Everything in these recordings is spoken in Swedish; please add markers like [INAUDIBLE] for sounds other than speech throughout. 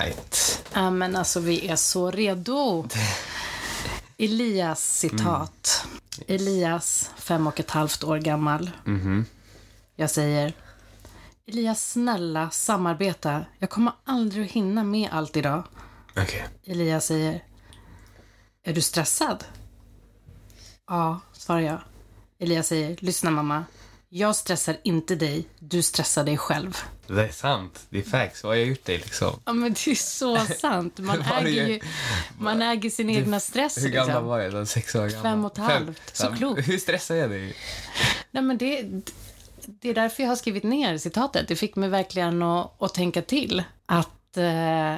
Right. Ja, men alltså vi är så redo. [LAUGHS] Elias citat. Elias, fem och ett halvt år gammal. Jag säger. Elias, snälla samarbeta. Jag kommer aldrig att hinna med allt idag. Okej. Elias säger. Är du stressad? Ja, svarar jag. Elias säger. Lyssna mamma. Jag stressar inte dig. Du stressar dig själv. Det är sant. Det är facts. Vad har jag gjort dig liksom? Ja, men det är så [LAUGHS] sant. Man äger ju- ju man äger sin egna stress. Hur gammal liksom. var jag? då? Sex år gammal? Fem och ett halvt. Så klokt. Hur stressar jag dig? Nej, men det, det är därför jag har skrivit ner citatet. Det fick mig verkligen att, att tänka till. Att eh,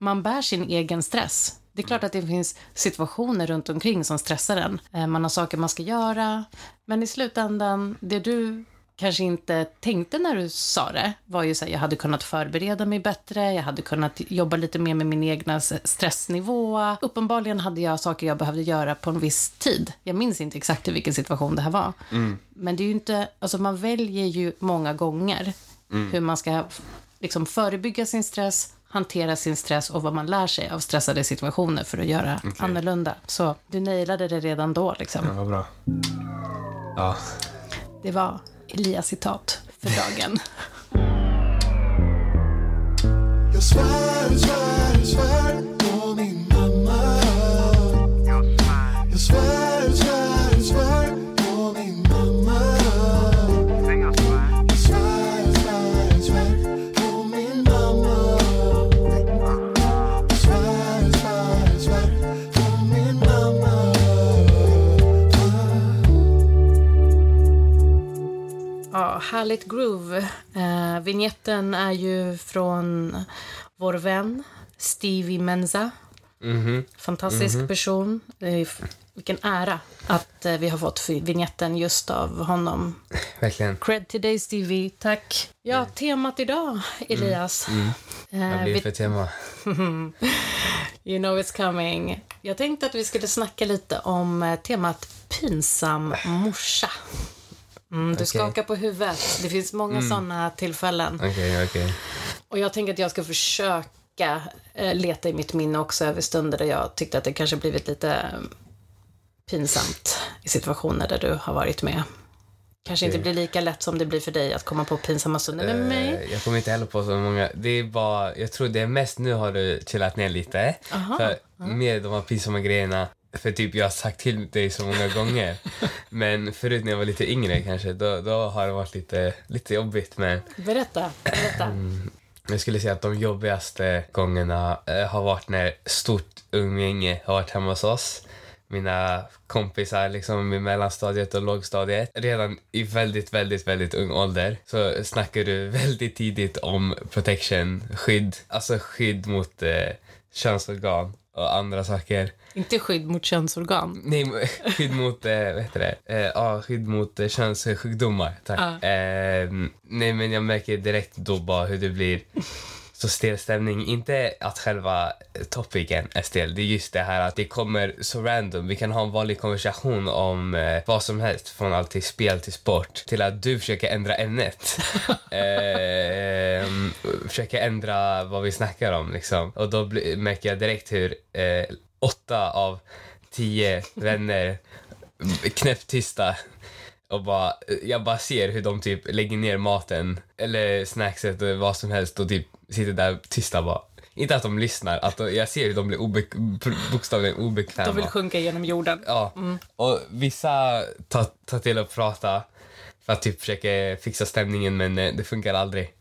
man bär sin egen stress. Det är klart att det finns situationer runt omkring som stressar en. Eh, man har saker man ska göra. Men i slutändan, det du kanske inte tänkte när du sa det var ju så här, jag hade kunnat förbereda mig bättre, jag hade kunnat jobba lite mer med min egna stressnivå. Uppenbarligen hade jag saker jag behövde göra på en viss tid. Jag minns inte exakt i vilken situation det här var. Men det är ju inte, alltså man väljer ju många gånger hur man ska liksom förebygga sin stress, hantera sin stress och vad man lär sig av stressade situationer för att göra annorlunda. Så du nailade det redan då liksom. Ja, vad bra. Ja. Det var Elias citat för dagen. Jag svär, svär, svär på min mamma Jag svär, svär, härligt groove. Eh, vignetten är ju från vår vän Stevie Menza. Fantastisk person. Det är f- Vilken ära att eh, vi har fått vignetten just av honom. Verkligen. Cred till dig Stevie, tack. Ja, temat idag, Elias. Vad Eh, blir det för tema? [LAUGHS] you know it's coming. Jag tänkte att vi skulle snacka lite om eh, temat pinsam morsa. Mm, du Okej. skakar på huvudet. Det finns många sådana tillfällen. Okej, okej. Och jag tänker att jag ska försöka eh, leta i mitt minne också över stunder där jag tyckte att det kanske blivit lite eh, pinsamt i situationer där du har varit med. Kanske inte blir lika lätt som det blir för dig att komma på pinsamma stunder med mig. Eh, Jag kommer inte heller på så många. Det är bara, jag tror det är mest nu har du chillat ner lite. Aha. För med de här pinsamma grejerna. För typ jag har sagt till dig så många gånger. [LAUGHS] Men förut när jag var lite yngre kanske, då, då har det varit lite, lite jobbigt. Men Berätta, berätta. jag skulle säga att de jobbigaste gångerna eh, har varit när stort umgänge har varit hemma hos oss. Mina kompisar liksom i mellanstadiet och lågstadiet. Redan i väldigt, väldigt, väldigt ung ålder så snackar du väldigt tidigt om protection, skydd. Alltså skydd mot eh, könsorgan och andra saker. Inte skydd mot könsorgan. Nej, [LAUGHS] skydd mot, eh, vad heter det? Eh, ja, skydd mot eh, könssjukdomar. Tack. Ja. Eh, nej, men jag märker direkt då bara hur det blir så stel stämning. Inte att själva topicen är stel, det är just det här att det kommer så random. Vi kan ha en vanlig konversation om eh, vad som helst, från allt till spel till sport, till att du försöker ändra ämnet. [LAUGHS] eh, försöker ändra vad vi snackar om liksom. Och då bli, märker jag direkt hur eh, åtta av tio vänner knäpptysta och bara, jag bara ser hur de typ lägger ner maten eller snackset eller vad som helst och typ sitter där tysta bara. Inte att de lyssnar, att de, jag ser hur de blir obe- bokstavligen obekväma. De vill sjunka genom jorden. Ja, och vissa tar, tar till att prata för att typ försöka fixa stämningen men eh, det funkar aldrig.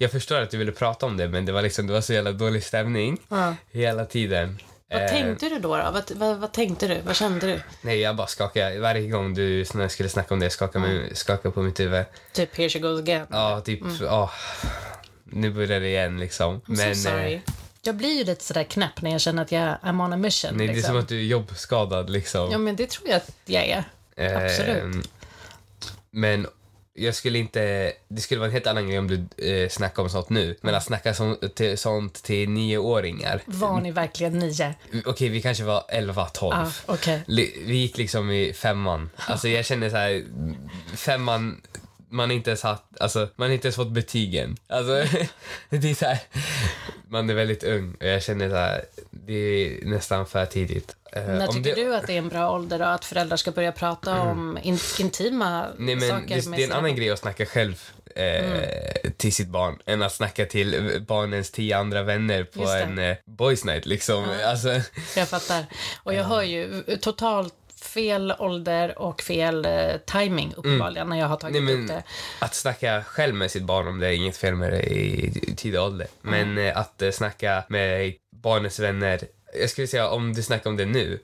Jag förstår att du ville prata om det men det var liksom, det var så jävla dålig stämning Ja. hela tiden. Vad Eh, tänkte du då? då? Vad, vad, vad tänkte du? Vad kände du? Nej, jag bara skakade. Varje gång du skulle snacka om det skakade, mig, skakade på mitt huvud. Typ here she goes again. Ja, typ, ja. Nu börjar det igen liksom. I'm so eh, sorry. Jag blir ju lite sådär knäpp när jag känner att jag I'm on a mission. nej, det är liksom. som att du är jobbskadad liksom. Ja, men det tror jag att jag är. absolut. Ehm, men jag skulle inte... Det skulle vara en helt annan grej om du eh, snackar om sånt nu. Men att snacka som, till, sånt till nioåringar. Var ni verkligen nio? Okej, vi kanske var 11, 12. Ah. Li- Vi gick liksom i femman. Alltså jag känner så här, femman, man inte ens haft, alltså, man inte ens fått betygen. Alltså, [LAUGHS] det är så här, man är väldigt ung och jag känner så här, det är nästan för tidigt. Eh, När om tycker det- du att det är en bra ålder då, att föräldrar ska börja prata om in, intima Nej, men saker det, med det är en annan grej att snacka själv eh, till sitt barn än att snacka till barnens tio andra vänner på en eh, boys night. Liksom. Alltså, Jag fattar. Och jag hör ju totalt fel ålder och fel eh, timing uppenbarligen när jag har tagit Mm. Nej, men- upp det. Att snacka själv med sitt barn om det är inget fel med det i i tidig ålder. Men eh, att eh, snacka med barnets vänner jag skulle säga om du snackar om det nu,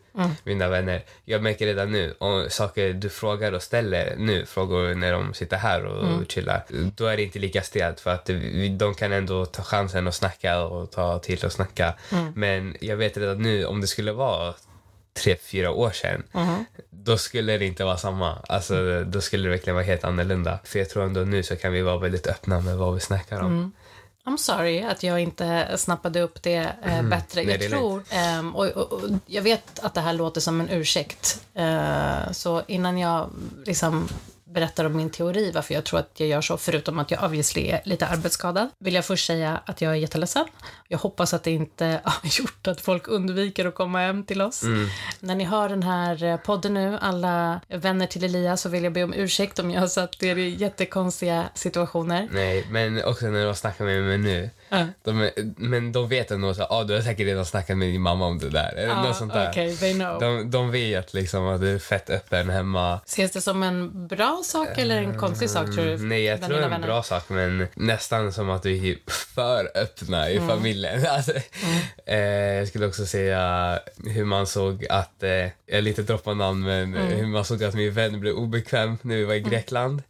mina vänner. Jag märker redan nu, om saker du frågar och ställer nu, frågor när de sitter här och chillar, då är det inte lika stelt för att de kan ändå ta chansen att snacka och ta till och snacka. Men jag vet redan nu, om det skulle vara tre, fyra år sedan, då skulle det inte vara samma. Alltså, då skulle det verkligen vara helt annorlunda. För jag tror ändå nu så kan vi vara väldigt öppna med vad vi snackar om. I'm sorry att jag inte snappade upp det eh, bättre. Mm. Nej, jag är tror, ehm, och, och, och jag vet att det här låter som en ursäkt. Eh, så innan jag liksom berättar om min teori varför jag tror att jag gör så, förutom att jag obviously är lite arbetsskadad, vill jag först säga att jag är jätteledsen. Jag hoppas att det inte [LAUGHS] har gjort att folk undviker att komma hem till oss. Mm. När ni hör den här eh, podden nu, alla vänner till Elias, så vill jag be om ursäkt om jag har satt er i jättekonstiga situationer. Nej, men också när de snackar med mig nu. [LAUGHS] De men de vet ändå så ah, du har säkert redan snackat med din mamma om det där. Eller något sånt där. okej, they know. De, de vet liksom att du är fett öppen hemma. Ses det som en bra sak eller en konstig sak tror du? Nej, jag tror det är en bra sak, men nästan som att vi är för öppna i familjen. [LAUGHS] Alltså, eh, jag skulle också säga hur man såg att, eh, jag lite droppar namn, men eh, hur man såg att min vän blev obekväm när vi var i Grekland.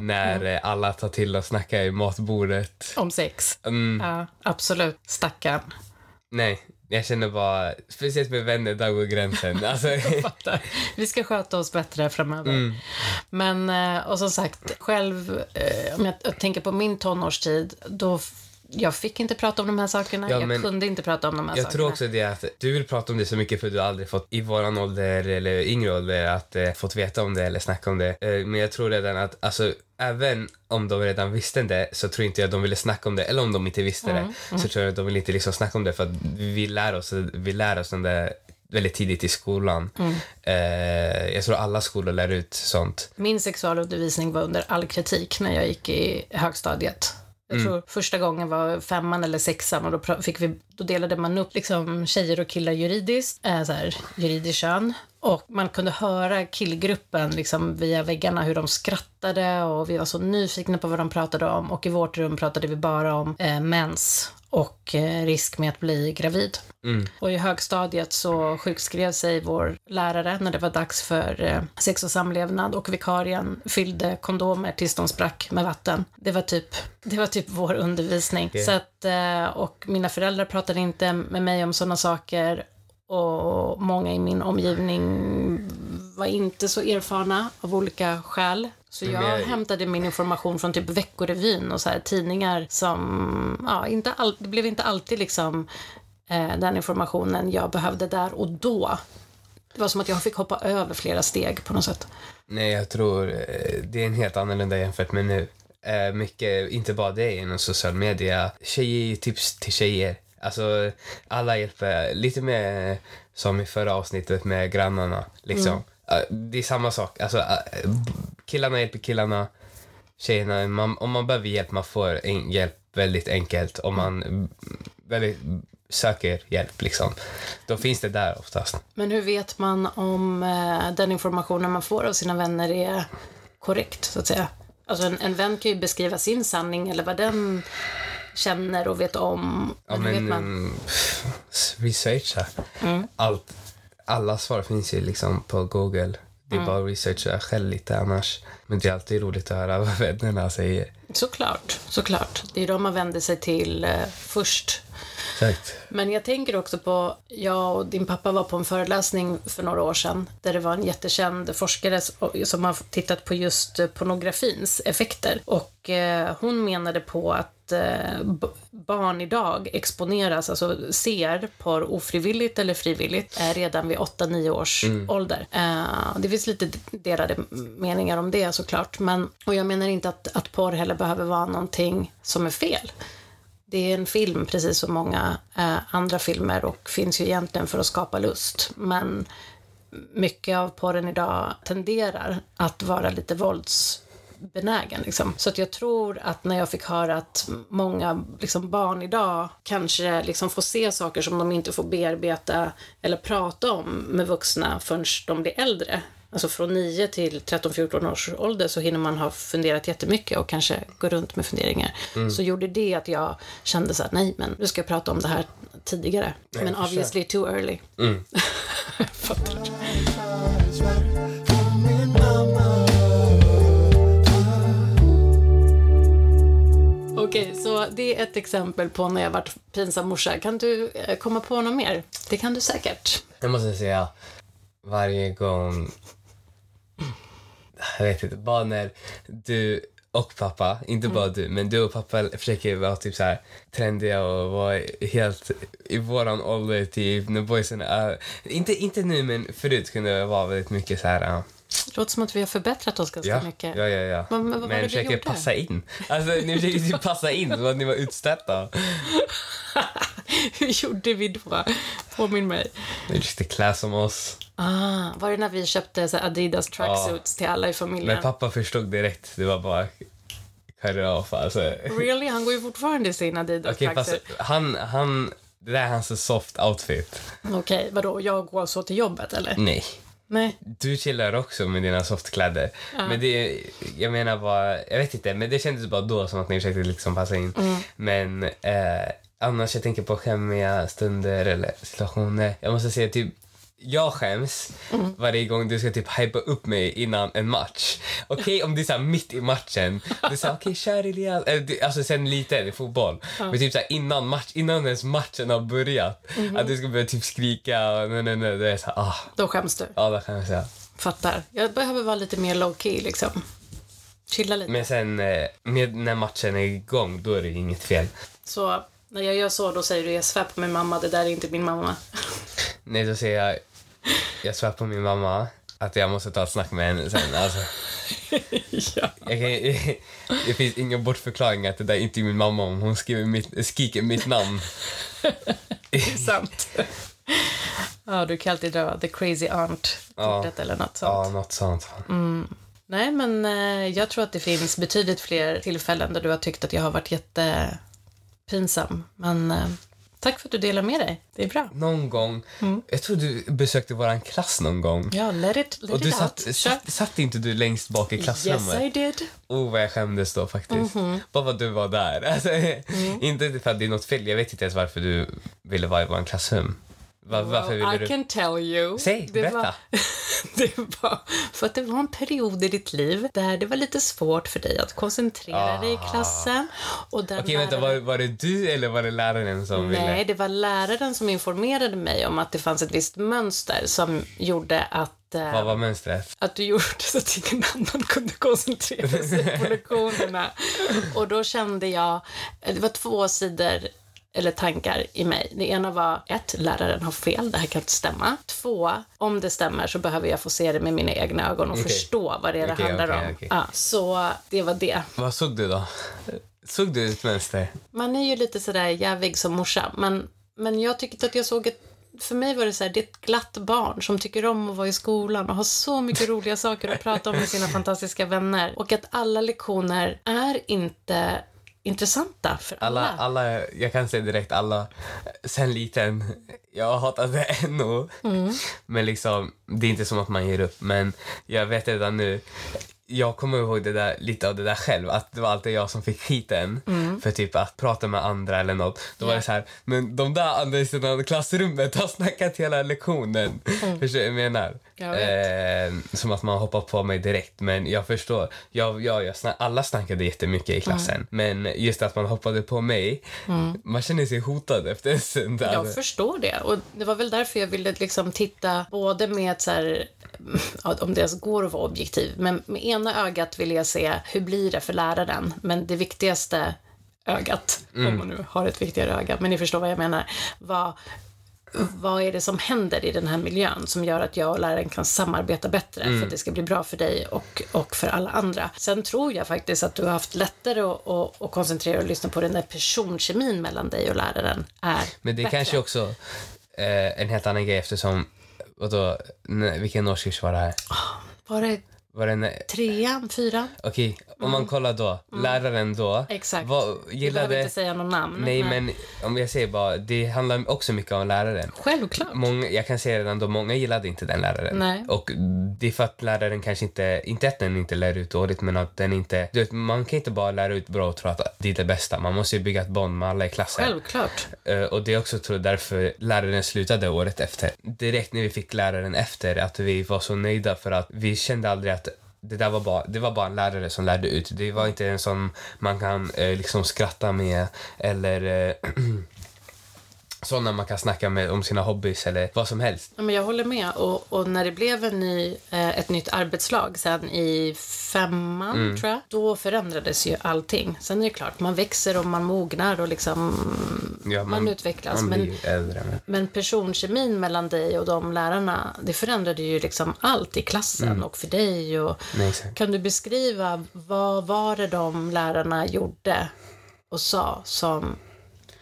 När eh, alla tar till och snackar i matbordet. Om sex? Mm, Ja, absolut. Stackarn. nej, jag känner bara, speciellt med vänner, där går gränsen. [LAUGHS] Alltså. Vi ska sköta oss bättre framöver. Mm. Men, eh, och som sagt, själv, eh, om jag tänker på min tonårstid, då jag fick inte prata om de här sakerna. Ja, jag kunde inte prata om de här Jag sakerna. tror också det att du vill prata om det så mycket för du har aldrig fått i våran ålder eller yngre ålder att eh, fått veta om det eller snacka om det. Eh, men jag tror redan att alltså även om de redan visste det så tror inte jag de ville snacka om det eller om de inte visste Mm, det så tror jag att de vill inte liksom snacka om det för att vi lär oss, vi lär oss den där väldigt tidigt i skolan. Mm. Eh, jag tror alla skolor lär ut sånt. Min sexualundervisning var under all kritik när jag gick i högstadiet. Jag Mm. tror första gången var femman eller sexan och då, fick vi, då delade man upp liksom tjejer och killar juridiskt, äh, så här, juridiskt kön. Och man kunde höra killgruppen liksom via väggarna hur de skrattade och vi var så nyfikna på vad de pratade om. Och i vårt rum pratade vi bara om eh, mens och eh, risk med att bli gravid. Och i högstadiet så sjukskrev sig vår lärare när det var dags för eh, sex och samlevnad och vikarien fyllde kondomer tills de sprack med vatten. Det var typ, det var typ vår undervisning. Okej. Så att, eh, och mina föräldrar pratade inte med mig om sådana saker och många i min omgivning var inte så erfarna av olika skäl. Så jag jag- hämtade min information från typ Veckorevyn och så här tidningar som, ja, inte all, det blev inte alltid liksom eh, den informationen jag behövde där och då. Det var som att jag fick hoppa över flera steg på något sätt. Nej, jag tror eh, det är en helt annorlunda jämfört med nu. Eh, mycket, inte bara det inom social media. Tjejer ger tips till tjejer. Alltså, alla hjälper. Lite mer som i förra avsnittet med grannarna. Liksom. Eh, det är samma sak. Alltså, eh, killarna hjälper killarna. Tjejerna, man, om man behöver hjälp, man får en, hjälp väldigt enkelt. Om man mm, väldigt söker hjälp, liksom. Då finns det där oftast. Men hur vet man om eh, den informationen man får av sina vänner är korrekt, så att säga? Alltså en, en vän kan ju beskriva sin sanning eller vad den känner och vet om. Ja, Men vet man? mm, pff, researcha. Allt, alla svar finns ju liksom på Google. Det är bara att researcha själv lite annars. Men det är alltid roligt att höra [LAUGHS] vad vännerna säger. Såklart, såklart. Det är de man vänder sig till eh, först. Exakt. Men jag tänker också på, jag och din pappa var på en föreläsning för några år sedan där det var en jättekänd forskare som har tittat på just eh, pornografins effekter. Och eh, hon menade på att att eh, barn idag exponeras, alltså ser porr ofrivilligt eller frivilligt, är redan vid 8-9 års ålder. Eh, det finns lite delade meningar om det såklart, men, och jag menar inte att, att porr heller behöver vara någonting som är fel. Det är en film, precis som många eh, andra filmer, och finns ju egentligen för att skapa lust. Men mycket av porren idag tenderar att vara lite våldsbenägen. Liksom. Så att jag tror att när jag fick höra att många liksom, barn idag kanske liksom, får se saker som de inte får bearbeta eller prata om med vuxna förrän de blir äldre. Alltså från 9 till 13-14 års ålder så hinner man ha funderat jättemycket och kanske gå runt med funderingar. Så gjorde det att jag kände så att nej, men nu ska jag prata om det här tidigare. men jag förstår. obviously too early. [LAUGHS] Fattar. Okej, så det är ett exempel på när jag varit pinsam morsa. Kan du eh, komma på något mer? Det kan du säkert. Jag måste säga, varje gång... Jag vet inte, bara när du och pappa, inte bara du, men du och pappa försöker vara typ så här trendiga och vara helt i våran ålder typ när boysen är... Inte, inte nu men förut kunde det vara väldigt mycket så här ja. Det låter som att vi har förbättrat oss ganska Ja, mycket. ja, ja. ja. Men- men vad men du försöker passa in. Alltså, ni försöker typ passa in, som att ni var utstötta. [LAUGHS] Hur gjorde vi då? Påminn mig. Ni försökte klä som oss. Ah, var det när vi köpte så Adidas tracksuits till alla i familjen? Men pappa förstod direkt. Det var bara cut off. Alltså. Really? Han går ju fortfarande i sin Adidas fast tracksuit. han, han... Det där är hans soft outfit. Okej, vadå? Jag går så till jobbet eller? Nej. Nej. Du chillar också med dina softkläder. Men det, jag menar bara, jag vet inte, men det kändes bara då som att ni försökte liksom passa in. Men eh, annars, jag tänker på skämmiga stunder eller situationer. Jag måste säga typ, jag skäms varje gång du ska typ hypa upp mig innan en match. Okej om det är mitt i matchen. Du säger okej kör Elias. Alltså sen lite i fotboll. Men typ så innan match, innan ens matchen har börjat. Att du ska börja typ skrika och nej nej nej. Det är så här, ah. Då skäms du. Ja, det kan jag. Fattar. Jag behöver vara lite mer low key liksom. Chilla lite. Men sen eh, med, när matchen är igång, då är det inget fel. Så när jag gör så, då säger du jag svär på min mamma, det där är inte min mamma. Nej, då säger jag, jag svär på min mamma att jag måste ta ett snack med henne sen. Alltså, [LAUGHS] ja. jag kan, det finns ingen bortförklaring att det där inte är min mamma om hon skriver mitt, skriker mitt namn. [LAUGHS] Det är sant. ja, du kan alltid dra the crazy aunt-kortet eller något sånt. Ja, något sånt. Nej, men eh, jag tror att det finns betydligt fler tillfällen där du har tyckt att jag har varit jättepinsam. Men eh, tack för att du delar med dig. Det är bra. Någon gång, jag tror du besökte våran klass någon gång. Ja, let it, let Och du it satt, out. satt, satt inte du längst bak i Yes, klassrummet? I did. Oh, vad jag skämdes då faktiskt. Mhm. Bara för att du var där. Alltså, [LAUGHS] Mm. Inte för att det är något fel. Jag vet inte ens varför du ville vara i vår klassrum. Var, varför ville Well, I du... can tell you. Säg, det berätta. Var, [LAUGHS] det var för att det var en period i ditt liv där det var lite svårt för dig att koncentrera dig i klassen. Och där Ah. Okej, vänta. läraren- Var, var det du eller var det läraren som Nej, ville? det var läraren som informerade mig om att det fanns ett visst mönster som gjorde att, eh, Vad var mönstret? att du gjorde så att ingen annan kunde koncentrera sig på lektionerna. [LAUGHS] Och då kände jag, det var två sidor eller tankar i mig. Det ena var ett, läraren har fel, det här kan inte stämma. Två, om det stämmer så behöver jag få se det med mina egna ögon och Okej. förstå vad det är det Okej, handlar okej, om. Ja, så det var det. Vad såg du då? Såg du ett mönster? Man är ju lite sådär jävig som morsa, men, men jag tyckte att jag såg ett för mig var det så här, det är ett glatt barn som tycker om att vara i skolan och har så mycket roliga saker att prata om med sina fantastiska vänner. Och att alla lektioner är inte intressanta för alla. Alla, alla, jag kan säga direkt alla, sen liten, jag det [LAUGHS] ännu. Mm. Men liksom, det är inte som att man ger upp. Men jag vet redan nu, jag kommer ihåg det där, lite av det där själv, att det var alltid jag som fick skiten för typ att prata med andra eller något. Då var Mm. Ja. det så här, men de där andra i sidan klassrummet har snackat hela lektionen. Förstår du vad jag menar? Mm. Jag. Eh, som att man hoppar på mig direkt. Men jag förstår. Jag, jag, jag snack, alla snackade jättemycket i klassen. Mm. Men just att man hoppade på mig, man känner sig hotad efter en stund. Jag förstår det. Och det var väl därför jag ville liksom titta både med ett så här, om det ens går att vara objektiv, men med ena ögat ville jag se hur blir det för läraren. Men det viktigaste ögat, om man nu har ett viktigare öga, men ni förstår vad jag menar. Vad, vad är det som händer i den här miljön som gör att jag och läraren kan samarbeta bättre för att det ska bli bra för dig och, och för alla andra. Sen tror jag faktiskt att du har haft lättare att, att, att koncentrera och lyssna på den där personkemin mellan dig och läraren är Men det är bättre. kanske också eh, en helt annan grej eftersom, vadå, nej, vilken årskurs var det här? Var det Var det en, trean, fyran? okej, om man kollar då, läraren då, Mm. Exakt. vad Vi behöver gillade, inte säga någon namn. nej men om jag säger bara, det handlar också mycket om läraren. Självklart. Många, jag kan säga redan då, många gillade inte den läraren. Nej. Och det är för att läraren kanske inte, inte att den inte lär ut dåligt, men att den inte, du vet, man kan inte bara lära ut bra och tro att det är det bästa. Man måste ju bygga ett band med alla i klassen. Självklart. Eh, och det är också tror jag, därför läraren slutade året efter. Direkt när vi fick läraren efter, att vi var så nöjda för att vi kände aldrig att det där var bara, det var bara en lärare som lärde ut. Det var inte en som man kan eh, liksom skratta med eller eh, [CLEARS THROAT] sådana man kan snacka med om sina hobbys eller vad som helst. Ja, men jag håller med. Och, och när det blev en ny, eh, ett nytt arbetslag sen i femman, Mm. tror jag, då förändrades ju allting. Sen är det klart, man växer och man mognar och liksom Ja, man, utvecklas. Man men, äldre. Men. men personkemin mellan dig och de lärarna, det förändrade ju liksom allt i klassen Mm. och för dig. Och, Nej, kan du beskriva vad var det de lärarna gjorde och sa som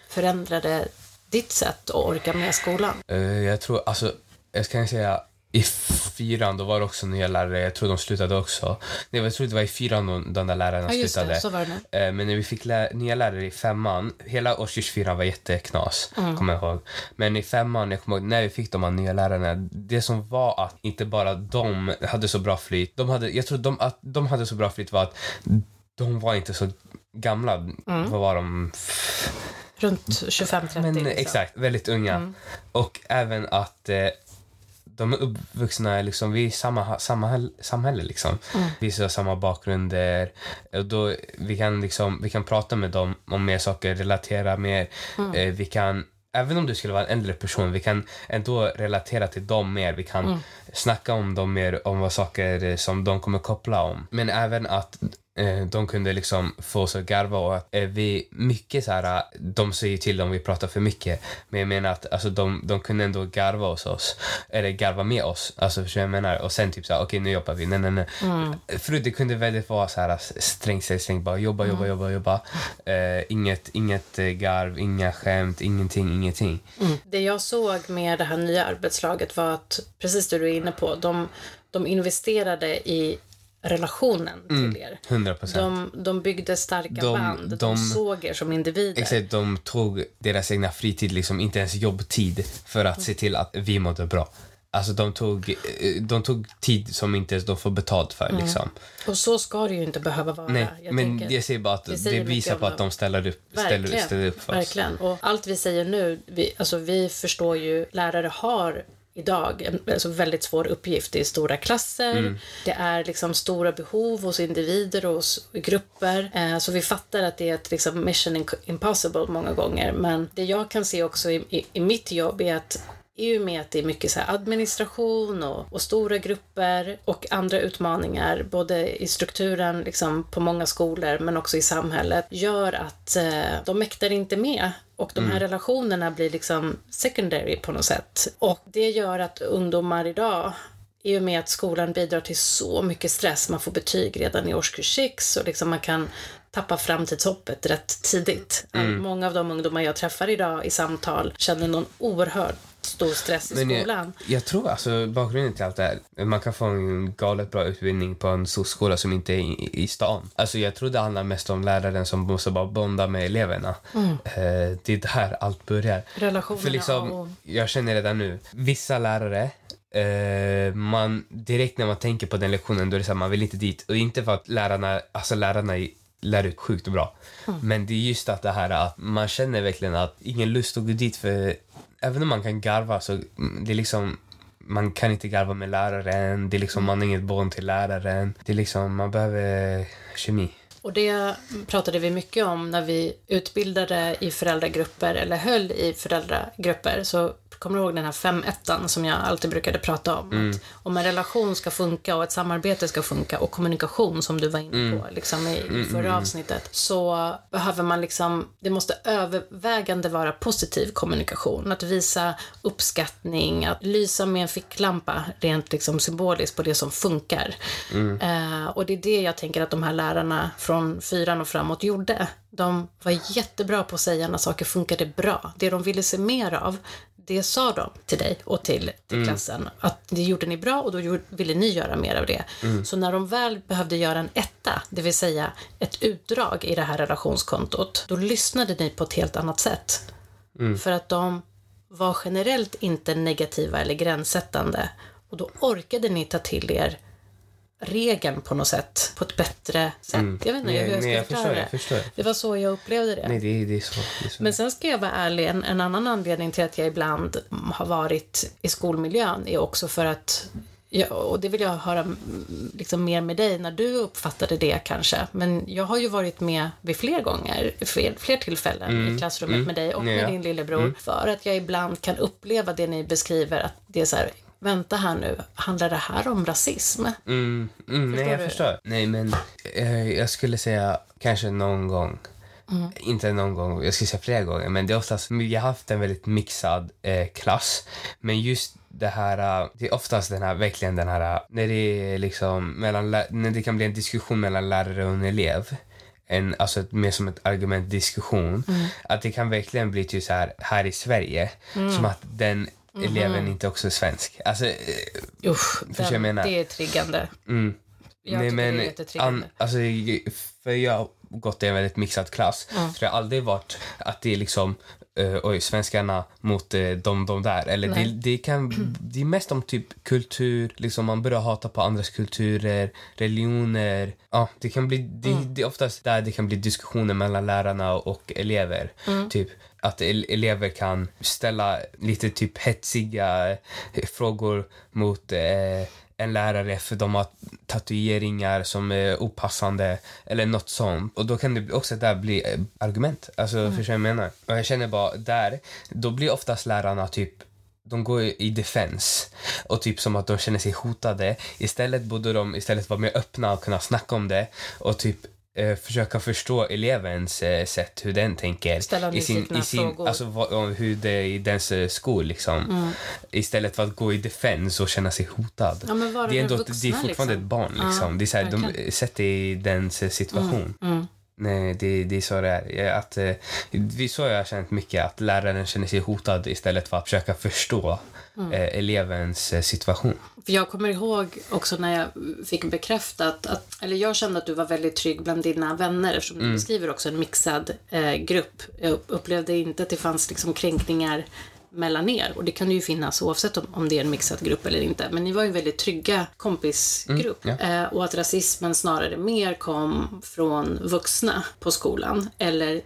förändrade ditt sätt att orka med skolan? Eh, jag tror, alltså, jag kan säga i fyran då var det också nya lärare. Jag tror de slutade också. Nej, jag tror det var i fyran de, de där lärarna Ja, slutade. det. Eh, Men när vi fick lä- nya lärare i femman, hela årskurs fyra var jätteknas, Mm. kommer jag ihåg. Men i femman, jag kommer ihåg, när vi fick de här nya lärarna, det som var att inte bara de hade så bra flyt, de hade, jag tror de, att de hade så bra flyt var att de var inte så gamla. Mm. Vad var de? Runt 25-30. Men liksom. exakt, väldigt unga. Och även att eh, de är uppvuxna liksom, vi är i samma, samma samhälle. Liksom. Vi har samma bakgrunder. Och då, vi, kan liksom, vi kan prata med dem om mer saker, relatera mer. Eh, vi kan, även om du skulle vara en äldre person, vi kan ändå relatera till dem mer. Vi kan snacka om dem mer, om vad saker som de kommer koppla om. Men även att de kunde liksom få oss att garva och att eh, vi mycket så här, de säger till om vi pratar för mycket. Men jag menar att alltså, de, de kunde ändå garva hos oss. Eller garva med oss. Alltså förstår jag menar? Och sen typ så här, okej nu jobbar vi. Nej, nej, nej. Förut det kunde väldigt vara så här sträng sig, sträng bara jobba, jobba, jobba, jobba. Eh, inget, inget eh, garv, inga skämt, ingenting, ingenting. Det jag såg med det här nya arbetslaget var att, precis det du är inne på, de, de investerade i relationen till er. 100 procent. De, de byggde starka De- band, de, de- såg er som individer. Exakt, de tog deras egna fritid, liksom, inte ens jobbtid, för att se till att vi mådde bra. Alltså de tog, eh, de tog tid som inte ens de får betalt för. Liksom. Och så ska det ju inte behöva vara. Nej, Jag men tänker- jag säger bara att det visar på att de ställer upp, ställer, Verkligen. ställer upp för oss. Verkligen. Och allt vi säger nu, vi, alltså vi förstår ju, lärare har idag en alltså väldigt svår uppgift. Det är stora klasser, Mm. det är liksom stora behov hos individer och hos grupper. Eh, så vi fattar att det är ett liksom mission impossible många gånger. Men det jag kan se också i, i, i mitt jobb är att i och med att det är mycket så administration och, och stora grupper och andra utmaningar, både i strukturen liksom på många skolor men också i samhället, gör att eh, de mäktar inte med. Och de här relationerna blir liksom secondary på något sätt. Och det gör att ungdomar idag i och med att skolan bidrar till så mycket stress, man får betyg redan i årskurs 6 och liksom man kan tappa framtidshoppet rätt tidigt. Många av de ungdomar jag träffar idag i samtal känner någon oerhört stor stress i Men jag, skolan. jag tror alltså bakgrunden till allt det här, man kan få en galet bra utbildning på en skola som inte är i, i stan. Alltså jag tror det handlar mest om läraren som måste bara bonda med eleverna. Eh, det är där allt börjar. Relationerna För liksom, och... jag känner redan nu, vissa lärare Eh, man, direkt när man tänker på den lektionen då är det så här, man vill inte dit. Och inte för att lärarna, alltså lärarna är- lär ut sjukt bra. Men det är just att det här att man känner verkligen att ingen lust att gå dit för även om man kan garva så mm, det är liksom man kan inte garva med läraren, det är liksom, man har inget bond till läraren. Det är liksom, man behöver kemi. Och det pratade vi mycket om när vi utbildade i föräldragrupper eller höll i föräldragrupper. Så kommer du ihåg den här fem ettan som jag alltid brukade prata om? Att om en relation ska funka och ett samarbete ska funka och kommunikation som du var inne på liksom i, i förra avsnittet så behöver man liksom, det måste övervägande vara positiv kommunikation. Att visa uppskattning, att lysa med en ficklampa rent liksom symboliskt på det som funkar. Eh, och det är det jag tänker att de här lärarna från fyran och framåt gjorde. De var jättebra på att säga när saker funkade bra. Det de ville se mer av, det sa de till dig och till, till klassen. Att det gjorde ni bra och då ville ni göra mer av det. Så när de väl behövde göra en etta, det vill säga ett utdrag i det här relationskontot, då lyssnade ni på ett helt annat sätt. För att de var generellt inte negativa eller gränssättande. Och då orkade ni ta till er regeln på något sätt, på ett bättre sätt. Jag vet inte Nej, hur jag ska nej, förklara det. jag förstår. Det var så jag upplevde det. Nej, det, det, är så, det är så. Men sen ska jag vara ärlig, en, en annan anledning till att jag ibland har varit i skolmiljön är också för att Ja, och det vill jag höra mm, liksom mer med dig när du uppfattade det kanske. Men jag har ju varit med vid fler gånger, fler, fler tillfällen i klassrummet med dig och med ja. din lillebror. För att jag ibland kan uppleva det ni beskriver, att det är så här, vänta här nu, handlar det här om rasism? Mm, mm, nej, jag du? förstår. Nej, men eh, jag skulle säga kanske någon gång. Inte någon gång, jag skulle säga flera gånger. Men det är oftast, vi har haft en väldigt mixad eh, klass. Men just det här, eh, det är oftast den här, verkligen den här, eh, när det är liksom mellan, när det kan bli en diskussion mellan lärare och en elev. En, alltså ett, mer som ett argumentdiskussion. Att det kan verkligen bli typ så här, här i Sverige. Som att den eleven inte också är svensk. Alltså, eh, Usch, Förstår jag menar? det är triggande. mm. Jag Nej, men det är jättetriggande. an, alltså, för jag har gått i en väldigt mixad klass. Så det har aldrig varit att det är liksom eh, oj, svenskarna mot uh, de, de där. Eller det, det, kan, det är mest om typ kultur, liksom man börjar hata på andras kulturer, religioner. Ja, det kan bli, det, Mm. det är oftast där det kan bli diskussioner mellan lärarna och elever. Mm. Typ att el- elever kan ställa lite typ hetsiga frågor mot eh, en lärare för de har tatueringar som är opassande eller något sånt. Och då kan det också där bli eh, argument. Alltså, Mm. förstår jag menar? Och jag känner bara där, då blir oftast lärarna typ de går i defense och typ som att de känner sig hotade. Istället borde de istället vara mer öppna och kunna snacka om det och typ eh, försöka förstå elevens eh, sätt, hur den tänker. Ställa i sin, i sin. Alltså vad, hur det är i dens eh, skol liksom. Istället för att gå i defense och känna sig hotad. Ja, men vara det är ändå vuxna, det är fortfarande liksom. ett barn Ja, liksom. det är så här, de sätter i dens eh, situation. Mm. Nej, det, det är så det är. Ja, Att, eh, det är så jag har känt mycket, att läraren känner sig hotad istället för att försöka förstå Mm. eh, elevens eh, situation. För jag kommer ihåg också när jag fick bekräftat att, eller jag kände att du var väldigt trygg bland dina vänner eftersom Mm. du beskriver också en mixad eh, grupp. Jag upplevde inte att det fanns liksom kränkningar mellan er och det kan ju finnas oavsett om, om det är en mixad grupp eller inte. Men ni var ju en väldigt trygga kompisgrupp Mm, eh, och att rasismen snarare mer kom från vuxna på skolan eller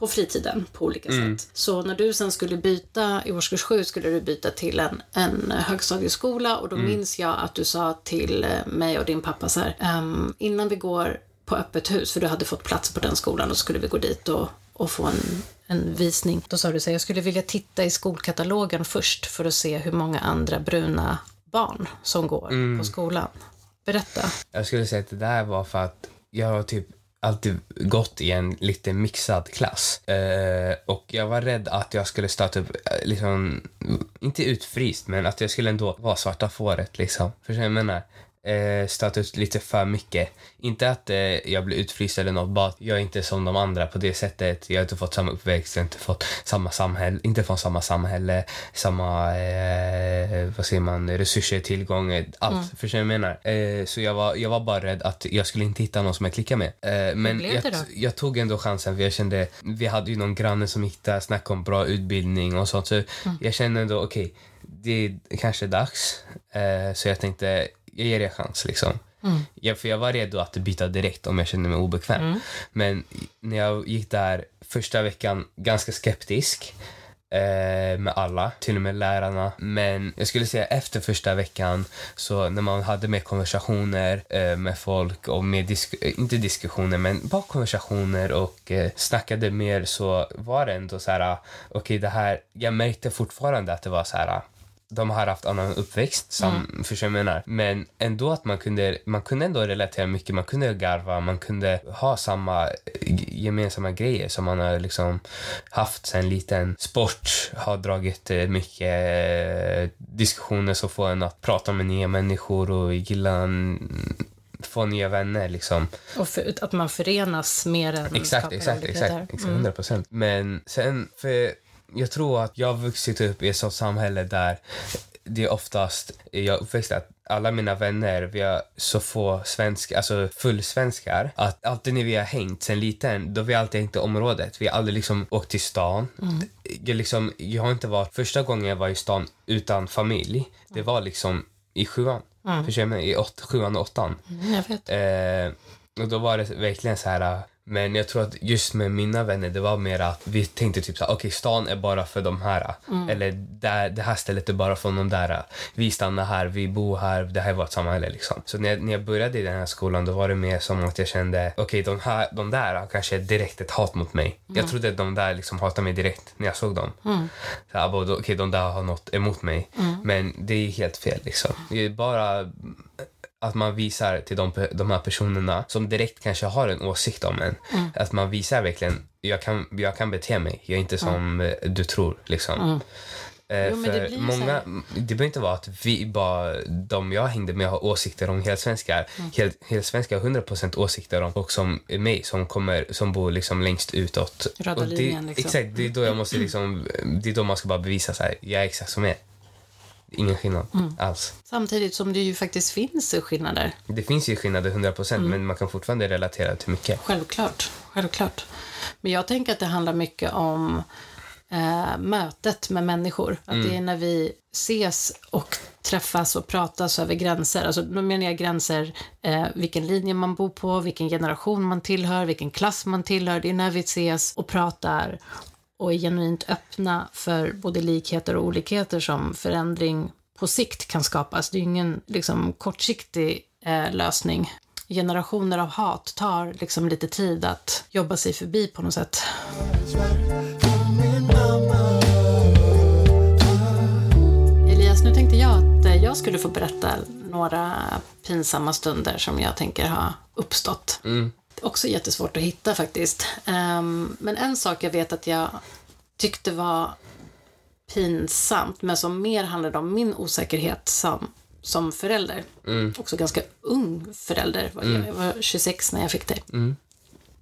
på fritiden på olika Mm. sätt. Så när du sen skulle byta, i årskurs sju skulle du byta till en, en högstadieskola och då Mm. minns jag att du sa till eh, mig och din pappa så här, "Ehm, innan vi går på öppet hus, för du hade fått plats på den skolan och skulle vi gå dit och, och få en, en visning. Då sa du så här, jag skulle vilja titta i skolkatalogen först för att se hur många andra bruna barn som går Mm. på skolan. Berätta. Jag skulle säga att det där var för att jag typ alltid gått i en lite mixad klass. Eh, och jag var rädd att jag skulle starta upp, eh, liksom, inte utfryst, men att jag skulle ändå vara svarta fåret liksom. Förstår du jag menar? Eh, starta ut lite för mycket. Inte att eh, jag blir utfryst eller något, bara att jag är inte som de andra på det sättet. Jag har inte fått samma uppväxt, jag har inte fått samma samhälle, inte från samma samhälle, samma, eh, vad säger man, resurser, tillgång, eh, allt. Förstår du vad jag menar? Eh, så jag var, jag var bara rädd att jag skulle inte hitta någon som jag klickar med. Eh, men jag, jag tog ändå chansen för jag kände, vi hade ju någon granne som där, snackade om bra utbildning och sånt. Så Mm. jag kände ändå, okej, det är kanske dags. Eh, så jag tänkte, jag ger det en chans liksom. Mm. Ja, för jag var redo att byta direkt om jag kände mig obekväm. Mm. Men när jag gick där första veckan ganska skeptisk. eh, med alla, till och med lärarna. Men jag skulle säga efter första veckan, så när man hade mer konversationer eh, med folk och mer disk eh, inte diskussioner, men bara konversationer och eh, snackade mer så var det ändå så här, okej det här, jag märkte fortfarande att det var så här de har haft annan uppväxt, som, Mm. förstår jag menar? Men ändå att man kunde, man kunde ändå relatera mycket, man kunde garva, man kunde ha samma eh, gemensamma grejer som man har liksom haft sen liten. Sport har dragit eh, mycket eh, diskussioner som får en att prata med nya människor och gilla en, få nya vänner liksom. Och för, att man förenas mer än Exakt, exakt, exakt. exakt Mm. 100 procent. Men sen, för jag tror att jag har vuxit upp i ett sånt samhälle där det är oftast, jag är uppväxt att alla mina vänner, vi har så få svenska, alltså fullsvenskar, att alltid när vi har hängt sen liten, då har vi alltid hängt i området. Vi har aldrig liksom åkt till stan. Jag, liksom, jag har inte varit, första gången jag var i stan utan familj, det var liksom i sjuan. Förstår du? I åt, sjuan och åttan. Mm, jag vet. Eh, och då var det verkligen så här... Men jag tror att just med mina vänner, det var mer att vi tänkte typ så okej stan är bara för de här. Eller där, det här stället är bara för de där. Vi stannar här, vi bor här, det här är vårt samhälle liksom. Så när jag, när jag började i den här skolan, då var det mer som att jag kände, okej de, här, de där kanske direkt ett hat mot mig. Jag trodde att de där liksom hatade mig direkt när jag såg dem. Så här, bara, okej de där har något emot mig. Men det är helt fel liksom. Det är bara att man visar till de, de här personerna som direkt kanske har en åsikt om en. Att man visar verkligen, jag kan, jag kan bete mig. Jag är inte som eh, du tror. Liksom. Eh, Jo, det för så många, det behöver inte vara att vi bara, de jag hängde med har åsikter om helsvenskar. Mm. Hel, helsvenskar har 100% åsikter om och som är mig som, kommer, som bor liksom längst utåt. Röda och det, linjen, liksom. Exakt, det är då jag måste liksom, det är då man ska bara bevisa så här, jag är exakt som er. Ingen skillnad Mm. alls. Samtidigt som det ju faktiskt finns skillnader. Det finns ju skillnader 100% Mm. men man kan fortfarande relatera till mycket. Självklart. Självklart. Men jag tänker att det handlar mycket om eh, mötet med människor. Att det är när vi ses och träffas och pratas över gränser. Alltså, då menar jag gränser, eh, vilken linje man bor på, vilken generation man tillhör, vilken klass man tillhör. Det är när vi ses och pratar och är genuint öppna för både likheter och olikheter som förändring på sikt kan skapas. Det är ingen liksom, kortsiktig eh, lösning. Generationer av hat tar liksom lite tid att jobba sig förbi på något sätt. Elias, nu tänkte jag att eh, jag skulle få berätta några pinsamma stunder som jag tänker ha uppstått. Mm. Också jättesvårt att hitta faktiskt. Ehm, men en sak jag vet att jag tyckte var pinsamt, men som mer handlade om min osäkerhet som, som förälder. Också ganska ung förälder. Jag var 26 när jag fick det.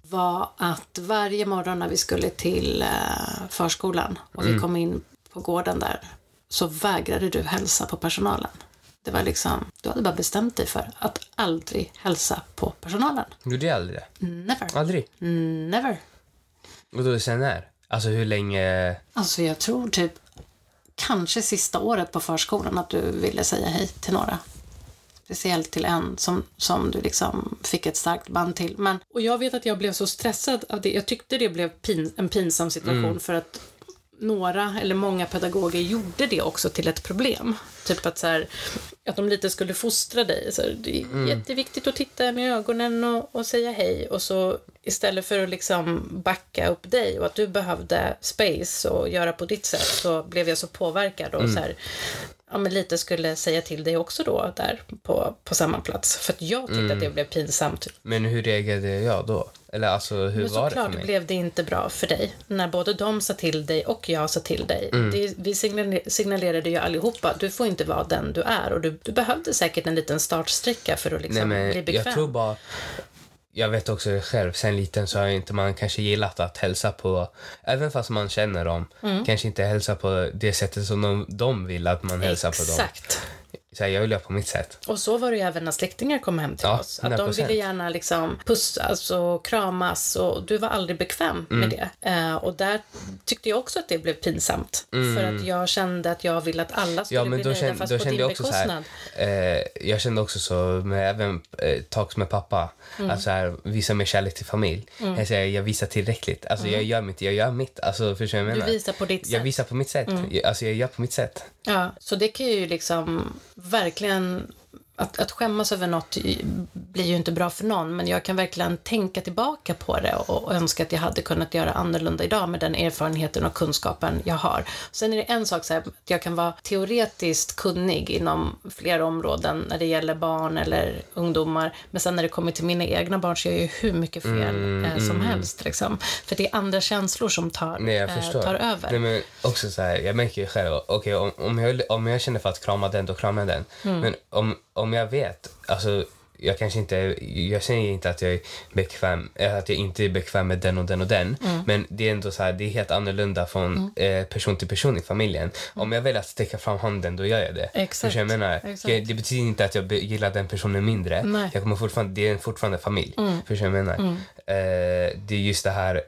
Var att varje morgon när vi skulle till eh, förskolan och vi kom in på gården där så vägrade du hälsa på personalen. Det var liksom, du hade bara bestämt dig för att aldrig hälsa på personalen. Gjorde jag aldrig det? Never. Aldrig? Never. Och då sen när? Alltså hur länge? Alltså jag tror typ kanske sista året på förskolan att du ville säga hej till några. Speciellt till en som, som du liksom fick ett starkt band till. Men, och jag vet att jag blev så stressad av det. Jag tyckte det blev pin, en pinsam situation för att några eller många pedagoger gjorde det också till ett problem. Typ att, så här, att de lite skulle fostra dig. Så här, det är jätteviktigt att titta i ögonen och, och säga hej. Och så istället för att liksom backa upp dig och att du behövde space och göra på ditt sätt så blev jag så påverkad och så här, ja, men lite skulle säga till dig också då där på, på samma plats. För att jag tyckte att det blev pinsamt. Men hur reagerade jag då? Eller alltså hur Men var det för såklart mig? blev det inte bra för dig när både de sa till dig och jag sa till dig. Mm. Det, vi signale- signalerade ju allihopa, du får inte vara den du är och du, du behövde säkert en liten startsträcka för att liksom Nej, bli men bekväm. jag tror bara... Jag vet också själv, sen liten så har inte man kanske gillat att hälsa på, även fast man känner dem, Mm. kanske inte hälsa på det sättet som de, de vill att man hälsar på dem. Så här, jag vill göra på mitt sätt. Och så var det ju även när släktingar kom hem till Ja, oss. Att de 100%. ville gärna liksom pussas och kramas och du var aldrig bekväm Mm. med det. Eh, och där tyckte jag också att det blev pinsamt. För att jag kände att jag ville att alla skulle Mm. Ja, men bli då nöjda kände, fast då på kände din jag också så här, bekostnad. eh, jag kände också så, med även eh, talks med pappa, Mm. att så här, visa mer kärlek till familj. Jag säger, jag visar tillräckligt. Alltså jag gör mitt, jag gör mitt. Alltså förstår du vad jag Mm. Du menar? visar på ditt Jag sätt. Mm. visar på mitt sätt. Jag, alltså jag gör på mitt sätt. Ja, så det kan ju liksom verkligen... Att, att skämmas över något blir ju inte bra för någon, men jag kan verkligen tänka tillbaka på det och, och önska att jag hade kunnat göra annorlunda idag med den erfarenheten och kunskapen jag har. Sen är det en sak så här, att jag kan vara teoretiskt kunnig inom flera områden när det gäller barn eller ungdomar, men sen när det kommer till mina egna barn så gör jag ju hur mycket fel eh, som helst. Liksom. För det är andra känslor som tar, Mm, Nej, eh, tar över. Nej, men också så här, jag märker ju själv, okej om, om, jag, om jag känner för att krama den, då kramar jag den. Mm. Men om, om jag vet, alltså jag kanske inte, jag säger inte att jag är bekväm, eh, att jag inte är bekväm med den och den och den. Mm. Men det är ändå så här, det är helt annorlunda från eh, person till person i familjen. Om jag väljer att sträcka fram handen, då gör jag det. Mm. Exakt. Förstår jag menar? Jag, det betyder inte att jag gillar den personen mindre. Nej. Mm. Jag kommer fortfarande, det är fortfarande familj. Förstår du vad jag menar? Eh, det är just det här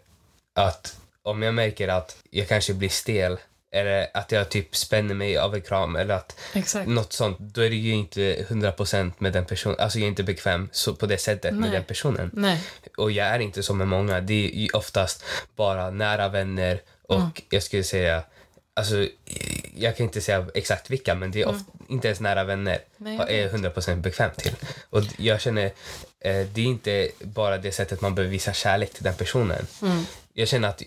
att om jag märker att jag kanske blir stel eller att jag typ spänner mig av en kram eller att Exakt. något sånt, då är det ju inte 100% med den personen. Alltså jag är inte bekväm så på det sättet med Nej. den personen. Nej. Och jag är inte så med många. Det är ju oftast bara nära vänner och Mm. jag skulle säga Alltså, jag kan inte säga exakt vilka, men det är oft, inte ens nära vänner Mm. Nej, jag är 100% bekväm till. Och jag känner, eh, det är inte bara det sättet man behöver visa kärlek till den personen. Mm. Jag känner att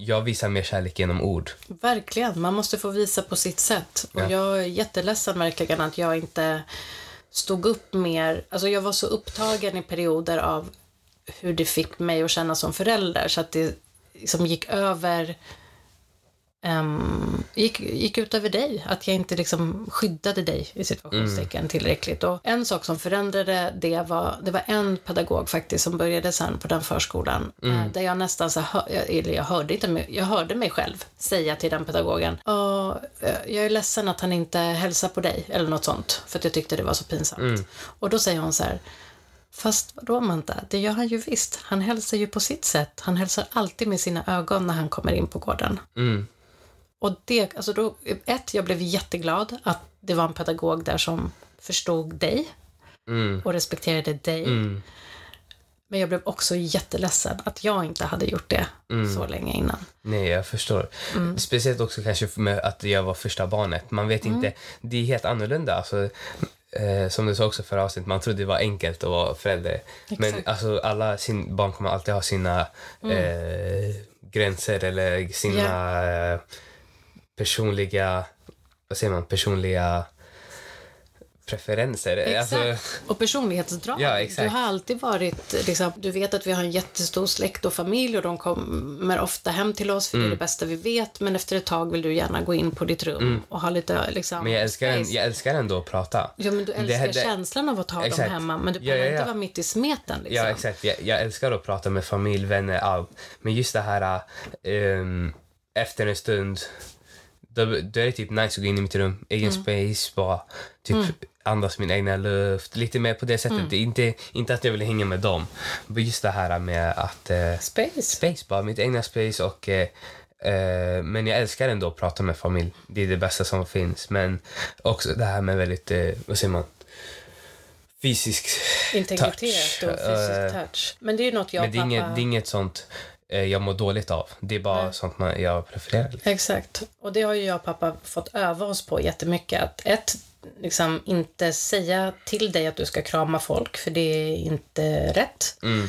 jag visar mer kärlek genom ord. Verkligen, man måste få visa på sitt sätt. Och Ja. jag är jätteledsen verkligen att jag inte stod upp mer. Alltså jag var så upptagen i perioder av hur det fick mig att känna som förälder så att det liksom gick över ehm, gick, gick ut över dig. Att jag inte liksom skyddade dig i situationstecken tillräckligt. Och en sak som förändrade det var, det var en pedagog faktiskt som började sen på den förskolan. eh, Där jag nästan så hör, eller jag hörde inte, jag hörde mig själv säga till den pedagogen. "Ja, eh, jag är ledsen att han inte hälsar på dig. Eller något sånt. För att jag tyckte det var så pinsamt. Och då säger hon så här. Fast vadå Manta, det gör han ju visst. Han hälsar ju på sitt sätt. Han hälsar alltid med sina ögon när han kommer in på gården. Mm. Och det, alltså då, ett, jag blev jätteglad att det var en pedagog där som förstod dig Mm. och respekterade dig. Mm. Men jag blev också jätteledsen att jag inte hade gjort det Mm. så länge innan. Nej, jag förstår. Mm. Speciellt också kanske med att jag var första barnet. Man vet Mm. inte, det är helt annorlunda. Alltså, eh, som du sa också förra avsnittet, man trodde det var enkelt att vara förälder. Men Exakt. alltså, alla sin, barn kommer alltid ha sina eh, gränser eller sina eh, personliga, vad säger man, personliga preferenser. Exakt. Alltså, och personlighetsdrag. Ja, exakt. Du har alltid varit, liksom, du vet att vi har en jättestor släkt och familj och de kommer ofta hem till oss för Mm. det är det bästa vi vet. Men efter ett tag vill du gärna gå in på ditt rum och ha lite liksom, Mm. men jag älskar, en, jag älskar ändå att prata. Ja, men du Det- älskar det- känslan av att ha dem Exakt. hemma, men du Ja, behöver ja, inte ja. vara mitt i smeten. Liksom. Ja, exakt. Jag, jag älskar att prata med familj, vänner, allt. Men just det här ehm, efter en stund, då, då är det typ nice att gå in i mitt rum, egen space, bara typ andas min egna luft. Lite mer på det sättet. Det är inte, inte att jag vill hänga med dem. Men just det här med att eh, Space. space, bara mitt egna space och eh, eh, men jag älskar ändå att prata med familj. Det är det bästa som finns. Men också det här med väldigt, eh, vad säger man, fysisk Integritet touch. och fysisk Eh, touch. Men det är ju något jag och pappa... inget, det är inget sånt jag mår dåligt av. Det är bara Nej. sånt man, jag prefererar. Exakt. Och det har ju jag och pappa fått öva oss på jättemycket. Att ett, liksom inte säga till dig att du ska krama folk, för det är inte rätt. Mm.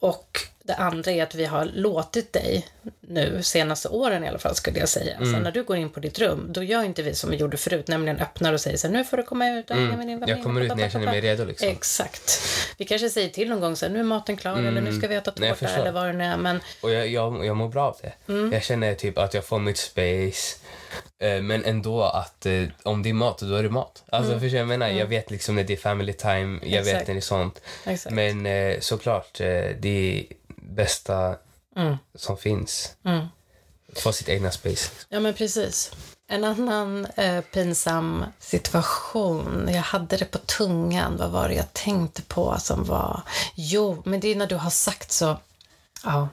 Och det andra är att vi har låtit dig nu, senaste åren i alla fall skulle jag säga. Mm. Så när du går in på ditt rum, då gör inte vi som vi gjorde förut, nämligen öppnar och säger så här, nu får du komma ut Mm. Jag familj." kommer ut när jag känner mig redo. Liksom. Exakt. Vi kanske säger till någon gång så här, nu är maten klar eller nu ska vi äta Mm. Tårta eller vad det nu är. Men Och jag, jag, jag mår bra av det. Mm. Jag känner typ att jag får mitt space. Eh, men ändå att eh, om det är mat, då är det mat. Alltså förstår vad jag menar? Jag vet liksom när det är family time, jag vet Mm. Exakt. när det är sånt. exakt. Men eh, såklart, det är bästa Mm. som finns. Mm. få sitt egna space. Ja, men precis. En annan eh, pinsam situation, jag hade det på tungan, vad var det jag tänkte på som var... Jo, men det är när du har sagt så, ja,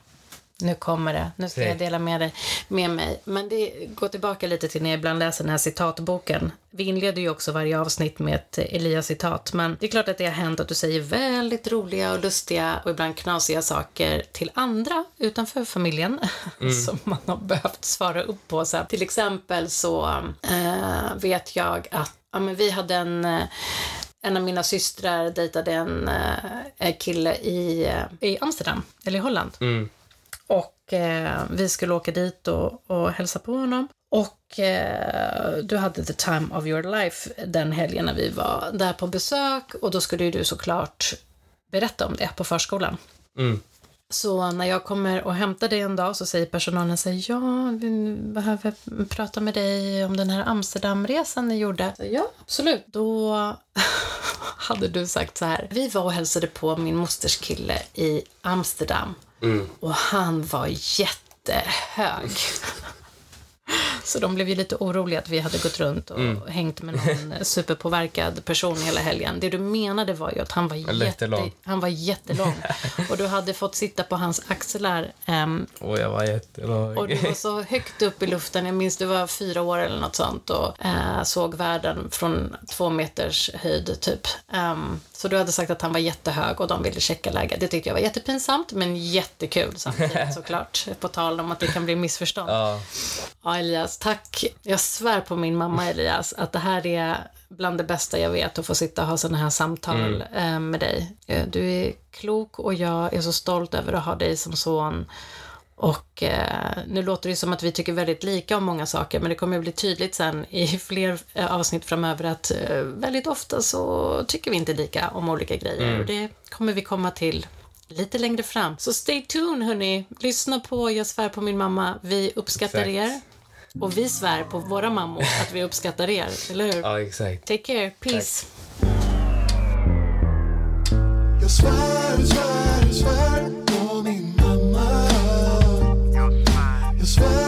nu kommer det, nu ska jag dela med, dig, med mig. Men det går tillbaka lite till när jag ibland läser den här citatboken. Vi inleder ju också varje avsnitt med ett Elias-citat, men det är klart att det har hänt att du säger väldigt roliga och lustiga och ibland knasiga saker till andra utanför familjen [LAUGHS] som man har behövt svara upp på. Så här, till exempel så eh, vet jag att ja, men vi hade en eh, en av mina systrar dejtade en eh, kille i, i Amsterdam, eller i Holland. Mm. Och eh, vi skulle åka dit och, och hälsa på honom. Och eh, du hade the time of your life den helgen när vi var där på besök. Och då skulle ju du såklart berätta om det på förskolan. Mm. Så när jag kommer och hämtar dig en dag så säger personalen så här, ja, vi behöver prata med dig om den här Amsterdamresan ni gjorde. Så, ja, absolut. Då [LAUGHS] hade du sagt så här, vi var och hälsade på min mosters kille i Amsterdam och han var jättehög. [LAUGHS] Så de blev ju lite oroliga att vi hade gått runt och hängt med [LAUGHS] någon superpåverkad person hela helgen. Det du menade var ju att han var, jätte, han var jättelång. [LAUGHS] Och du hade fått sitta på hans axlar. ehm, Och jag var jättelång. och du var så högt upp i luften. Jag minns du var fyra år eller något sånt och eh, såg världen från två meters höjd typ. Ehm, så du hade sagt att han var jättehög och de ville checka läget. Det tyckte jag var jättepinsamt men jättekul samtidigt [LAUGHS] såklart. På tal om att det kan bli missförstånd. Ja, Ja, Elias, tack. Jag svär på min mamma Elias att det här är bland det bästa jag vet att få sitta och ha sådana här samtal eh, med dig. Eh, Du är klok och jag är så stolt över att ha dig som son. Och eh, nu låter det som att vi tycker väldigt lika om många saker, men det kommer att bli tydligt sen i [LAUGHS] fler eh, avsnitt framöver att eh, väldigt ofta så tycker vi inte lika om olika grejer. Och det kommer vi komma till lite längre fram. Så stay tuned hörni. Lyssna på Jag svär på min mamma. Vi uppskattar Exakt. er. Och vi svär på våra mammor att vi uppskattar er, eller hur? ja exakt. Take care. Peace. Svär the.